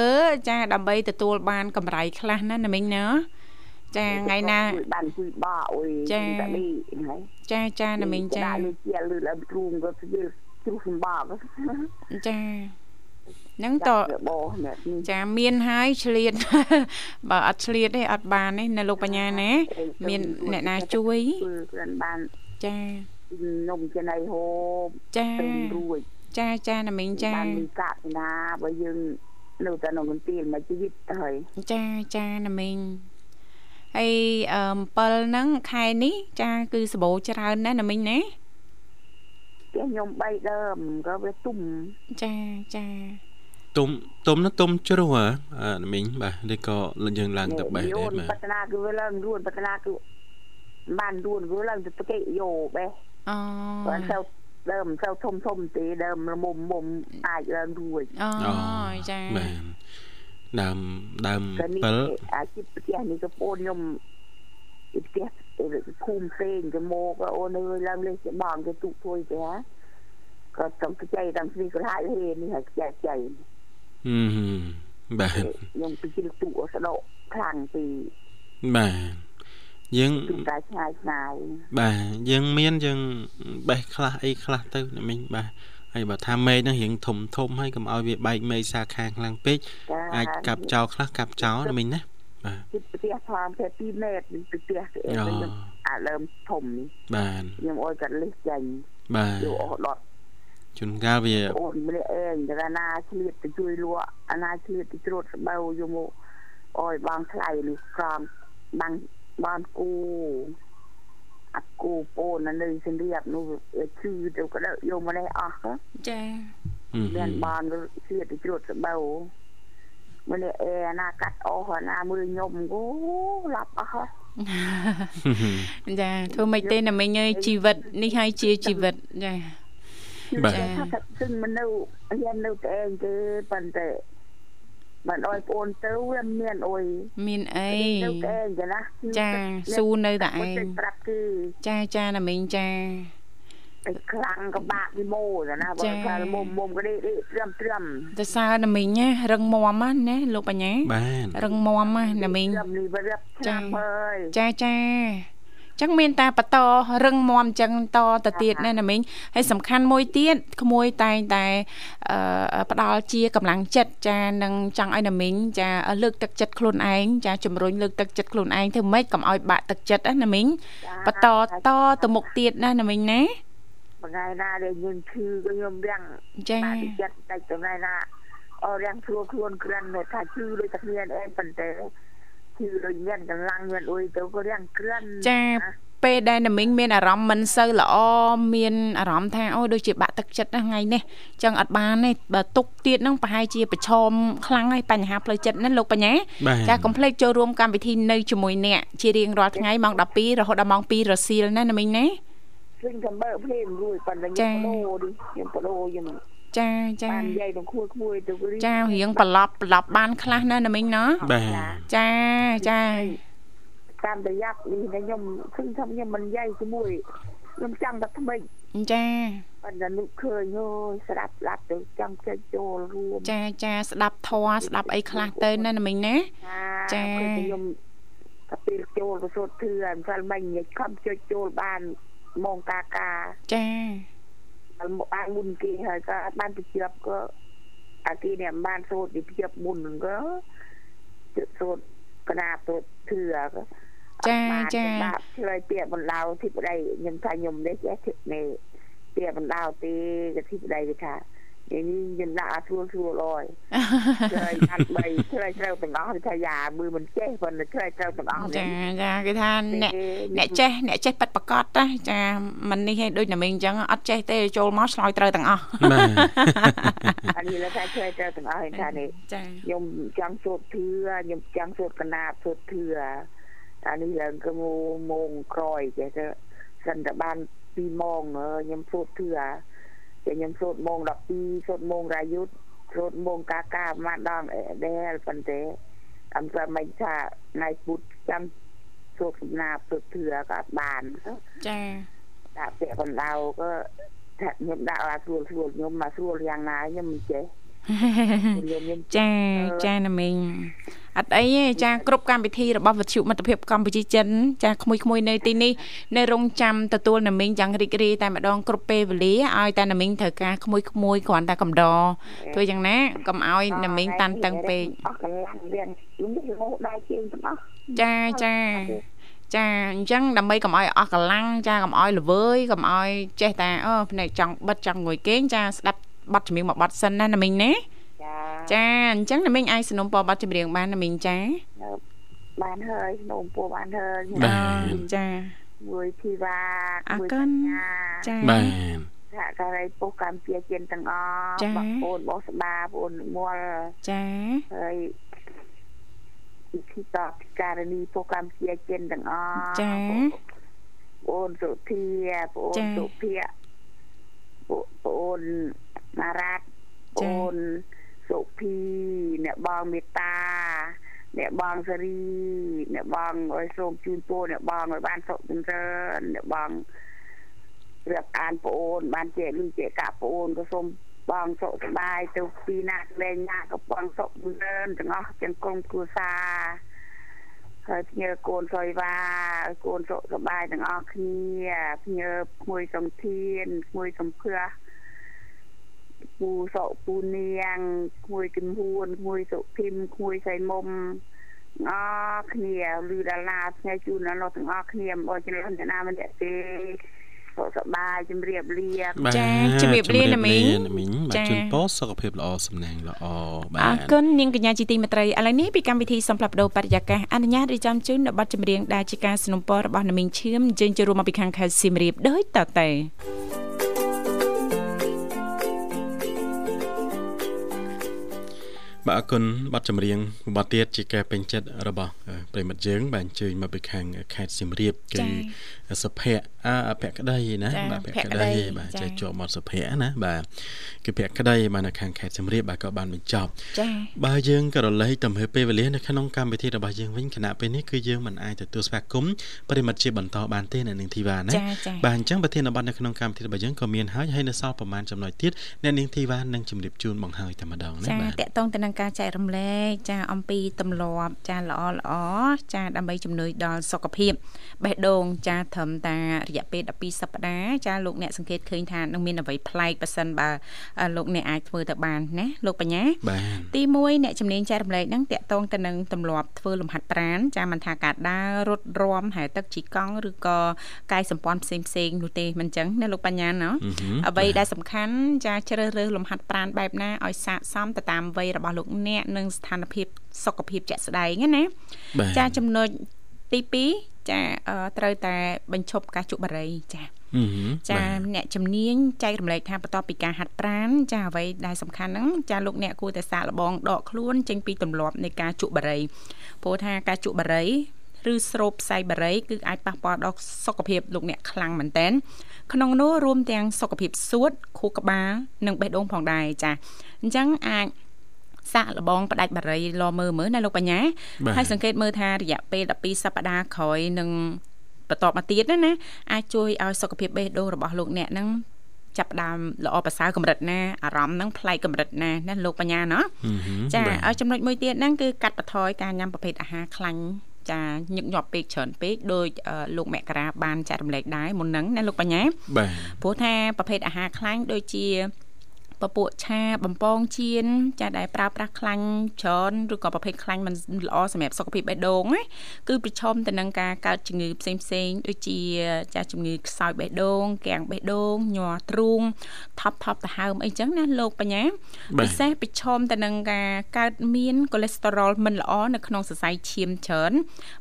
ចាដើម្បីទទួលបានកម្រៃខ្លះណាណាមីងណាចាថ្ងៃណាបានជួយបកអុយចាចាចាណាមីងចាជាលឺឡើងទ្រូងក៏ជិះជ្រុះសម្បកចាហ្នឹងតចាមានហើយឆ្លៀតបើអត់ឆ្លៀតទេអត់បានទេនៅលោកបញ្ញាណាមានអ្នកណាជួយបានចា នំចំណៃហូបចារួចចាចាណាមីងចាបានកាក់ណាបើយើងនៅតែក្នុងកន្ទាលមួយជីវិតទៅហើយចាចាណាមីងហើយអំពិលហ្នឹងខែនេះចា គឺសបោច្រើនណាស់ណាមីងណាគេខ្ញុំ3ដើមក៏វាទុំចាចាទុំទុំនោះទុំជ្រោះអាមីងបាទឬក៏យើងឡើងទៅបេះដែរបាទបតនាគឺវាឡើងរួនបតនាគឺបានរួនវាឡើងទៅគេយោបេះ អូគាត់ទៅដើមចូលធំធំទេដើមមុំមុំអាចឡើងរួចអូចាបាទដើមដើម7អាជីពផ្ទះនេះក៏ពូនខ្ញុំផ្ទះភូមិផ្សេងទៅមកអូនអើយឡើងលេងច្បងទៅទូកទួយទេហ៎ក៏ចំខ្ចីតាមស្រីក្រហាយហេនេះហើយខ្ចីខ្ចីហឹមបាទខ្ញុំពីទូកអស់ដកខ្លាំងពីបាទ យើងតែឆ្ងាយឆ្ងាយបាទយើងមានយើងបេះខ្លះអីខ្លះទៅមិញបាទហើយបើថាមេឃនឹងរៀងធំធំហើយកុំឲ្យវាបែកមេឃសាខាងខ្លាំងពេកអាចកាប់ចោលខ្លះកាប់ចោលមិញណាបាទជិតផ្ទះធំតែ2ម៉ែត្រពីផ្ទះគេខ្ញុំអាលើមធំនេះបាទខ្ញុំអុយកាត់លិះចាញ់បាទយកអស់ដុតជួនកាលវាអូនម្នាក់ឯងតាណាឆ្លៀតទៅជួយលក់អាណាឆ្លៀតទៅត្រួតស្បៅយកមកអុយបងថ្លៃនេះក្រំបាំង បានគូអត់គូពូននៅសម្រាប់នោះឈឺទៅក៏យកយកម្លេះអស់ចាមានបានស្លៀកទៅជ្រួតសបៅម្នាក់អេណាកាត់អស់ណាមើលខ្ញុំគូឡាប់អស់ចាធ្វើម៉េចទេណាមិញអើយជីវិតនេះហើយជាជីវិតចាបាទថាគឺមនុស្សរៀននៅតែឯងទេប៉ុន្តែ មិនអោយប្អូនទៅវាមានអុយមានអីទៅតែឯងចាណាចាស៊ូនៅតែឯងប្រាប់គេចាចាណាមិញចាតែខ្លាំងក៏បាក់ពីម៉ូណាបើថាមុំមុំក៏នេះត្រឹមត្រឹមទៅសើណាមីងណារឹងមាំណាលោកបញ្ញាបាទរឹងមាំណាមីងចាចាចា ចឹងមានតែបន្តរឹងមាំចឹងតទៅទៀតណាណាមីងហើយសំខាន់មួយទៀតក្មួយតែងតែផ្ដល់ជាកម្លាំងចិត្តចានឹងចង់ឲ្យណាមីងចាលើកទឹកចិត្តខ្លួនឯងចាជំរុញលើកទឹកចិត្តខ្លួនឯងធ្វើម៉េចកុំឲ្យបាក់ទឹកចិត្តណាណាមីងបន្តតទៅមុខទៀតណាណាមីងណាថ្ងៃណាដែលយើងឈឺក៏ខ្ញុំរាំងចា៎ចិត្តតែថ្ងៃណាអរាំងស្រួលខ្លួនក្រាន់ថាឈឺដូចតែគ្នាឯងប៉ុន្តែ ឈឺដូចមានកម្លាំងមានអុយទៅក៏រាំងក្រាន់ចាពេលដែលណាមីងមានអារម្មណ៍មិនសូវល្អមានអារម្មណ៍ថាអូដូចជាបាក់ទឹកចិត្តណាថ្ងៃនេះចឹងអត់បានទេបើទុកទៀតនឹងប្រហែលជាប្រឈមខ្លាំងហើយបញ្ហាផ្លូវចិត្តណាលោកបញ្ញាចាកុំភ្លេចចូលរួមកម្មវិធីនៅជាមួយអ្នកជារៀងរាល់ថ្ងៃម៉ោង12រហូតដល់ម៉ោង2រសៀលណាណាមីងណាឃើញតែមើលភ្លាមរួយប៉ុន្តែខ្ញុំបដូរនេះខ្ញុំបដូរខ្ញុំ ចាចាបាននិយាយនឹងខួរក្មួយទៅចារៀងប្រឡប់ប្រឡប់បានខ្លះណាណាមីងណាបាទចាចាតាមរយៈនេះខ្ញុំឃើញថាខ្ញុំមិននិយាយជាមួយខ្ញុំចង់តែថ្មិចចាប៉ុន្តែនឹកឃើញអូយស្ដាប់ស្ដាប់ទៅចង់ចេញចូលរួមចាចាស្ដាប់ធម៌ស្ដាប់អីខ្លះទៅណាណាមីងណាចាខ្ញុំតែពេលចូលទៅសូត្រធឿអញ្ចឹងមិញខំចុចចូលបានម៉ោងកាកាចា មកបានមុនគេហើយក៏អត់បានទៅជាប់ក៏អាគេនេះបានសូត្រទៅជាប់មុនហ្នឹងក៏សូត្រកណាសូត្រធឿក៏ចាចាឆ្លើយពាក្យបណ្ដៅទីប្តីខ្ញុំថាខ្ញុំនេះចេះនេះពាក្យបណ្ដៅទេក៏ទីប្តីគេថា នេះយើងដាក់អាស្រួលស្រួលអើយឆ្លើយខាត់បីឆ្លើយត្រូវទាំងអស់គេថាយ៉ាមើលមិនចេះប៉ុន្តែឆ្លើយត្រូវទាំងអស់ចាចាគេថាអ្នកអ្នកចេះអ្នកចេះប៉ិតប្រកបណាចាមិននេះឯងដូចណាមីងអញ្ចឹងអត់ចេះទេចូលមកឆ្លើយត្រូវទាំងអស់បាទអានេះលើថាឆ្លើយត្រូវទាំងអស់ហ្នឹងថានេះចាខ្ញុំចង់សូត្រធឿខ្ញុំចង់សូត្រកណាបសូត្រធឿអានេះឡើងគឺម៉ោងក្រោយចេះទៅសិនតែបាន2ម៉ោងខ្ញុំសូត្រធឿ តែខ្ញុំសូត្រម៉ោង12សូត្រម៉ោងរាយុទ្ធសូត្រម៉ោងកាកាប្រហែលដល់ដែលប៉ុន្តែអំពីមិនថាថ្ងៃពុទ្ធចាំសូត្រសំណាបសូត្រធឿក៏បានចាដាក់ពាក្យបណ្ដៅក៏ថាខ្ញុំដាក់អាស្រួលស្រួលខ្ញុំមកស្រួលយ៉ាងណាខ្ញុំមិនចេះ ចាចាណាមីងអត់អីទេចាគ្រប់កម្មវិធីរបស់វិទ្យុមិត្តភាពកម្ពុជាចិនចាក្មួយៗនៅទីនេះនៅរងចាំទទួលណាមីងយ៉ាងរីករាយតែម្ដងគ្រប់ពេលវេលាឲ្យតែណាមីងត្រូវការក្មួយៗគ្រាន់តែកំដរធ្វើយ៉ាងណាកុំឲ្យណាមីងតាន់តឹងពេកអស់កម្លាំងរៀនខ្ញុំរហូតដល់ជាងទាំងអស់ចាចាចាអញ្ចឹងដើម្បីកុំឲ្យអស់កម្លាំងចាកុំឲ្យល្វើយកុំឲ្យចេះតែអូភ្នែកចង់បិទចង់ងុយគេងចាស្ដាប់ ប័ណ្ណចម្រៀងមួយប័ណ្ណសិនណាណាមីងណាចាអញ្ចឹងណាមីងអាចสนុំពរប័ណ្ណចម្រៀងបានណាមីងចាបានហើយสนុំពរបានហើយចាមួយធីវ៉ាមួយកញ្ញាចាបានសហការីពុះកម្ពុជាជាតិទាំងអស់បងប្អូនបងស្បាបងប្អូនមលចាហើយពីទីតបការនីពុះកម្ពុជាជាតិទាំងអស់ចាបងប្អូនសុធាបងប្អូនសុភ័ក្របងប្អូន ណារ៉ាត់អូនសុភីអ្នកបងមេតាអ្នកបងសេរីអ្នកបងឲ្យសូមជូនពរអ្នកបងឲ្យបានសុខចម្រើនអ្នកបងរៀបអានប្អូន បានជាលឺជាកាប្អូនក៏សូមបងសុខសប្បាយទៅពីណាលែងណាក៏បងសុខចម្រើនទាំងអស់ទាំងក្រុមគ្រួសារហើយភ្ញើកូនសុយវ៉ាឲ្យកូនសុខសប្បាយទាំងអស់គ្នាភ្ញើក្មួយសំធានក្មួយសំភះ ពូសក់ពូនាងគួយគំហួនគួយសុភីមគួយសៃមុំអរគ្នាលឺដល់ណាថ្ងៃជូនដល់លោកទាំងអស់គ្នាបងចន្លោះអ្នកណាមិនទេសុខសប្បាយជំរាបលាចាជំរាបលាណាមីងមីងបាទជូនពរសុខភាពល្អសំណាងល្អបាទអរគុណនាងកញ្ញាជាទីមេត្រីឥឡូវនេះពីកម្មវិធីសំផ្លាប់ដោបរិយាកាសអនុញ្ញាតរៀបចំជូននៅប័ណ្ណចម្រៀងដែលជាការสนับสนุนរបស់ណាមីងឈឿមយើងចូលរួមមកពីខាងខេត្តសៀមរាបដោយតទៅ បាទអរគុណបទចម្រៀងបទទៀតជាការពេញចិត្តរបស់ប្រិមិត្តយើងបានអញ្ជើញមកពីខាងខេត្តសៀមរាបគឺសុភ័ក្រអភក្តីណាបាទភក្តីបាទចេះជាប់មាត់សុភ័ក្រណាបាទគឺភក្តីបាននៅខាងខេត្តសៀមរាបបាទក៏បានបញ្ចប់ចា៎បាទយើងក៏រលែកទៅមើលពេលវេលានៅក្នុងកម្មវិធីរបស់យើងវិញគណៈពេលនេះគឺយើងមិនអាចទទួលស្វាគមន៍ប្រិមិត្តជាបន្តបានទេនៅនឹងធីវ៉ាណាបាទអញ្ចឹងប្រធានបទនៅក្នុងកម្មវិធីរបស់យើងក៏មានហើយហើយនៅសល់ប្រហែលចំណុចទៀតអ្នកនាងធីវ៉ានឹងជម្រាបជូនបងហើយតែម្ដងណាបាទចាតកតងទៅនឹងការចែករំលែកចាអំពីទម្លាប់ចាល្អល្អចាដើម្បីជំនួយដល់សុខភាពបេះដូងចាត្រឹមតារយៈពេល12សប្តាហ៍ចាលោកអ្នកសង្កេតឃើញថានឹងមានអ្វីប្លែកប៉ះសិនបើលោកអ្នកអាចធ្វើទៅបានណាលោកបញ្ញាទី1អ្នកជំនាញចែករំលែកហ្នឹងតកតងទៅនឹងទម្លាប់ធ្វើលំហាត់ប្រាណចាមិនថាការដើររត់រាំហែទឹកជីកង់ឬក៏កាយសម្ព័ន្ធផ្សេងផ្សេងនោះទេមិនអញ្ចឹងណាលោកបញ្ញាណាអ្វីដែលសំខាន់ចាជ្រើសរើសលំហាត់ប្រាណបែបណាឲ្យស័ក្តិសមទៅតាមវ័យរបស់លោកអ្នកនិងស្ថានភាពសុខភាពជាក់ស្ដែងណាចាចំណុចទី2ចាត្រូវតែបញ្ឈប់ការជក់បារីចាចាអ្នកជំនាញចែករំលែកថាបន្ទាប់ពីការហាត់ប្រាណចាអ្វីដែលសំខាន់ហ្នឹងចាលោកអ្នកគួរតែសាកល្បងដកខ្លួនចេញពីទម្លាប់នៃការជក់បារីព្រោះថាការជក់បារីឬស្រូបផ្សៃបារីគឺអាចប៉ះពាល់ដល់សុខភាពលោកអ្នកខ្លាំងមែនតើក្នុងនោះរួមទាំងសុខភាពសួតខួរក្បាលនិងបេះដូងផងដែរចាអញ្ចឹងអាច សាកលបងផ្ដាច់បារីលមើមើណាលោកបញ្ញាហើយសង្កេតមើលថារយៈពេល12សប្តាហ៍ក្រោយនឹងបន្តមកទៀតណាអាចជួយឲ្យសុខភាពបេះដូងរបស់លោកអ្នកនឹងចាប់ដើមល្អប្រសើរកម្រិតណាអារម្មណ៍ហ្នឹងប្លែកកម្រិតណាណាលោកបញ្ញាណចាឲ្យចំណុចមួយទៀតហ្នឹងគឺកាត់បន្ថយការញ៉ាំប្រភេទអាហារខ្លាញ់ចាញឹកញាប់ពេកច្រើនពេកដោយលោកមករាបានចែករំលែកដែរមុនហ្នឹងណាលោកបញ្ញាបាទព្រោះថាប្រភេទអាហារខ្លាញ់ដូចជា ពពួកឆាបំពងជៀនចាដែលប្រើប្រាស់ខ្លាញ់ច្រើនឬក៏ប្រភេទខ្លាញ់មិនល្អសម្រាប់សុខភាពបេះដូងណាគឺប្រឈមទៅនឹងការកើតជំងឺផ្សេងផ្សេងដូចជាចាជំងឺខ្សោយបេះដូងកាំងបេះដូងញ័រទ្រូងថប់ថប់ទៅហើមអីចឹងណាលោកបញ្ញាពិសេសប្រឈមទៅនឹងការកើតមានកូលេស្តេរ៉ុលមិនល្អនៅក្នុងសរសៃឈាមច្រើន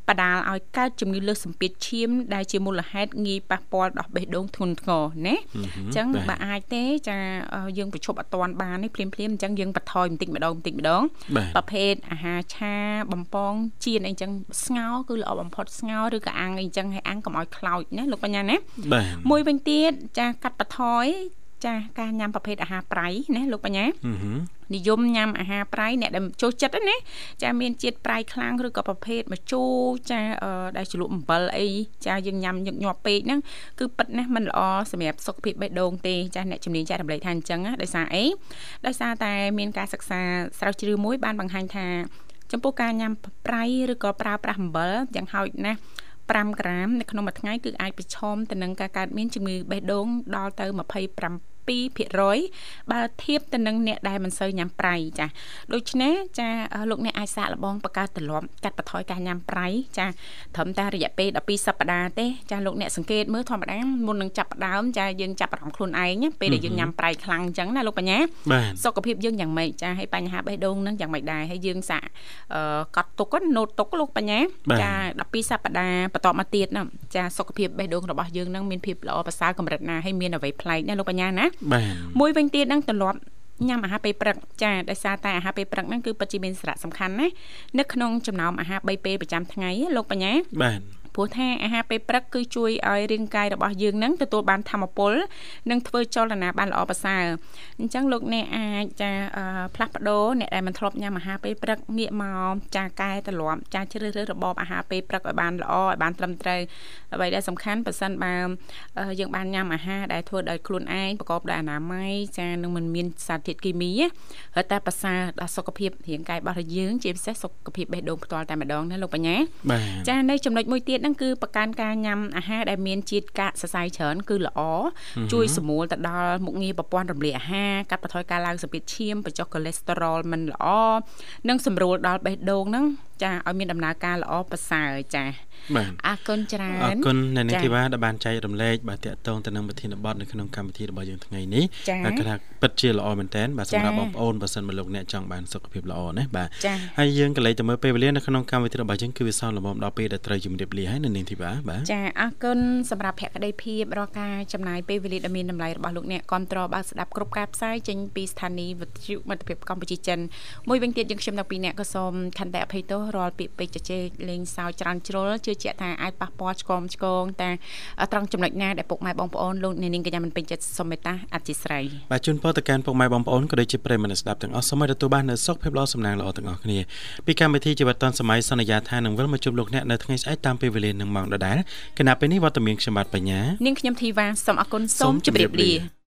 បដាលឲ្យកើតជំងឺលើសសម្ពាធឈាមដែលជាមូលហេតុងាយប៉ះពាល់ដល់បេះដូងធ្ងន់ធ្ងរណាអញ្ចឹងបើអាចទេចាយើងប្រឈប់អត់ទាន់បាននេះភ្លាមភ្លាមអញ្ចឹងយើងបន្ថយបន្តិចម្ដងបន្តិចម្ដងប្រភេទអាហារឆាបំពងជៀនអីចឹងស្ងោរគឺល្អបំផុតស្ងោរឬក៏អាំងអីចឹងឲ្យអាំងកុំឲ្យខ្លោចណាលោកបញ្ញាណាមួយវិញទៀតចាកាត់បន្ថយ ចាការញ៉ាំប្រភេទអាហារប្រៃណាលោកបញ្ញានិយមញ៉ាំអាហារប្រៃអ្នកដែលចូលចិត្តណាចាមានជាតិប្រៃខ្លាំងឬក៏ប្រភេទម្ជូរចាដែលជ្រលក់អំបិលអីចាយើងញ៉ាំញឹកញាប់ពេកហ្នឹងគឺប៉ិតណាស់មិនល្អសម្រាប់សុខភាពបេះដូងទេចាអ្នកជំនាញចែករំលែកថាអញ្ចឹងដោយសារអីដោយសារតែមានការសិក្សាស្រាវជ្រាវមួយបានបង្ហាញថាចំពោះការញ៉ាំប្រៃឬក៏ប្រើប្រាស់អំបិលយ៉ាងហោចណាស់5ក្រាមនៅក្នុងមួយថ្ងៃគឺអាចប្រឈមទៅនឹងការកើតមានជំងឺបេះដូងដល់ទៅ25 2%បើធៀបទៅនឹងអ្នកដែលមិនសូវញ៉ាំប្រៃចាដូច្នេះចាលោកអ្នកអាចសាកល្បងបង្កើតទម្លាប់កាត់បន្ថយការញ៉ាំប្រៃចាត្រឹមតែរយៈពេល12សប្តាហ៍ទេចាលោកអ្នកសង្កេតមើលធម្មតាមុននឹងចាប់ផ្ដើមចាយើងចាប់អារម្មណ៍ខ្លួនឯងពេលដែលយើងញ៉ាំប្រៃខ្លាំងអញ្ចឹងណាលោកបញ្ញាសុខភាពយើងយ៉ាងម៉េចចាហើយបញ្ហាបេះដូងនឹងយ៉ាងម៉េចដែរហើយយើងសាកកត់ទុកណូតទុកលោកបញ្ញាចា12សប្តាហ៍បន្តមកទៀតណាចាសុខភាពបេះដូងរបស់យើងនឹងមានភាពល្អប្រសើរកម្រិតណាហើយមានអ្វីប្លែកណាលោកបញ្ញាណាបាទមួយវិញទៀតហ្នឹងទម្លាប់ញ៉ាំអាហារពេលព្រឹកចាដោយសារតែអាហារពេលព្រឹកហ្នឹងគឺពិតជាមានសារៈសំខាន់ណានៅក្នុងចំណោមអាហារ3ពេលប្រចាំថ្ងៃលោកបញ្ញាបាទ ព្រោះថាអាហារពេលព្រឹកគឺជួយឲ្យរាងកាយរបស់យើងនឹងទទួលបានធម៌ពលនិងធ្វើចលនាបានល្អប្រសើរអញ្ចឹងលោកអ្នកអាចចាផ្លាស់ប្ដូរអ្នកដែលមិនធ្លាប់ញ៉ាំអាហារពេលព្រឹកងាកមកចាកែទម្លាប់ចាជ្រើសរើសរបបអាហារពេលព្រឹកឲ្យបានល្អឲ្យបានត្រឹមត្រូវអ្វីដែលសំខាន់ប៉ះសិនបើយើងបានញ៉ាំអាហារដែលធ្វើដោយខ្លួនឯងប្រកបដោយអនាម័យចានឹងមិនមានសារធាតុគីមីហើយតែប្រសើរដល់សុខភាពរាងកាយរបស់យើងជាពិសេសសុខភាពបេះដូងផ្ទាល់តែម្ដងណាលោកបញ្ញាចានៅចំណុចមួយទៀតហ្នឹងគឺបង្កើនការញ៉ាំអាហារដែលមានជាតិកាកសរសៃច្រើនគឺល្អជួយសម្រួលទៅដល់មុខងារប្រព័ន្ធរំលាយអាហារកាត់បន្ថយការឡើងសម្ពាធឈាមបញ្ចុះកូលេស្តេរ៉ុលមិនល្អនិងសម្រួលដល់បេះដូងហ្នឹង ចាឲ្យមានដំណើរការល្អប្រសើរចាបាទអរគុណច្រើនអរគុណអ្នកនាងធីវ៉ាដែលបានចែករំលែកបាទតាក់ទងទៅនឹងប្រធានបទនៅក្នុងកម្មវិធីរបស់យើងថ្ងៃនេះហើយគឺថាពិតជាល្អមែនតើបាទសម្រាប់បងប្អូនបើសិនមកលោកអ្នកចង់បានសុខភាពល្អណាបាទហើយយើងក៏លេចទៅមើលពេលវេលានៅក្នុងកម្មវិធីរបស់យើងគឺវាសល់ល្មមដល់ពេលដែលត្រូវជំរាបលាហើយនៅនាងធីវ៉ាបាទចាអរគុណសម្រាប់ភក្ដីភាពរាល់ការចំណាយពេលវេលាដ៏មានតម្លៃរបស់លោកអ្នកគ្រប់តរបើស្ដាប់គ្រប់ការផ្សាយចេញពីស្ថានីយ៍វិទ្យុមិត្តភាពកម្ពុជាចិនមួយវិញទៀតយើងខ្ញុំទាំងពីរអ្នកក៏សូមខន្តីអភ័យទោសរាល់ពាក្យពេចន៍ជជែកលេងសើចច្រើនជ្រុលជឿជាក់ថាអាចប៉ះពាល់ឆ្គមឆ្គងតែត្រង់ចំណុចណាដែលពុកម៉ែបងប្អូនលោកអ្នកនាងកញ្ញាមិនពេញចិត្តសូមមេត្តាអធិស្ឋានបាទជូនពរទៅកាន់ពុកម៉ែបងប្អូនក៏ដូចជាប្រិយមិត្តស្ដាប់ទាំងអស់សូមឲ្យទទួលបាននូវសុខភាពល្អសំណាងល្អទាំងអស់គ្នាពីកម្មវិធីជីវិតឌុនសម័យសន្យាថានឹងវិលមកជួបលោកអ្នកនៅថ្ងៃស្អែកតាមពេលវេលានឹងម៉ោងដដែលគណៈពេលនេះវត្តមានខ្ញុំបាទបញ្ញានាងខ្ញុំធីវ៉ាសូមអរគុណសូមជម្រាបលា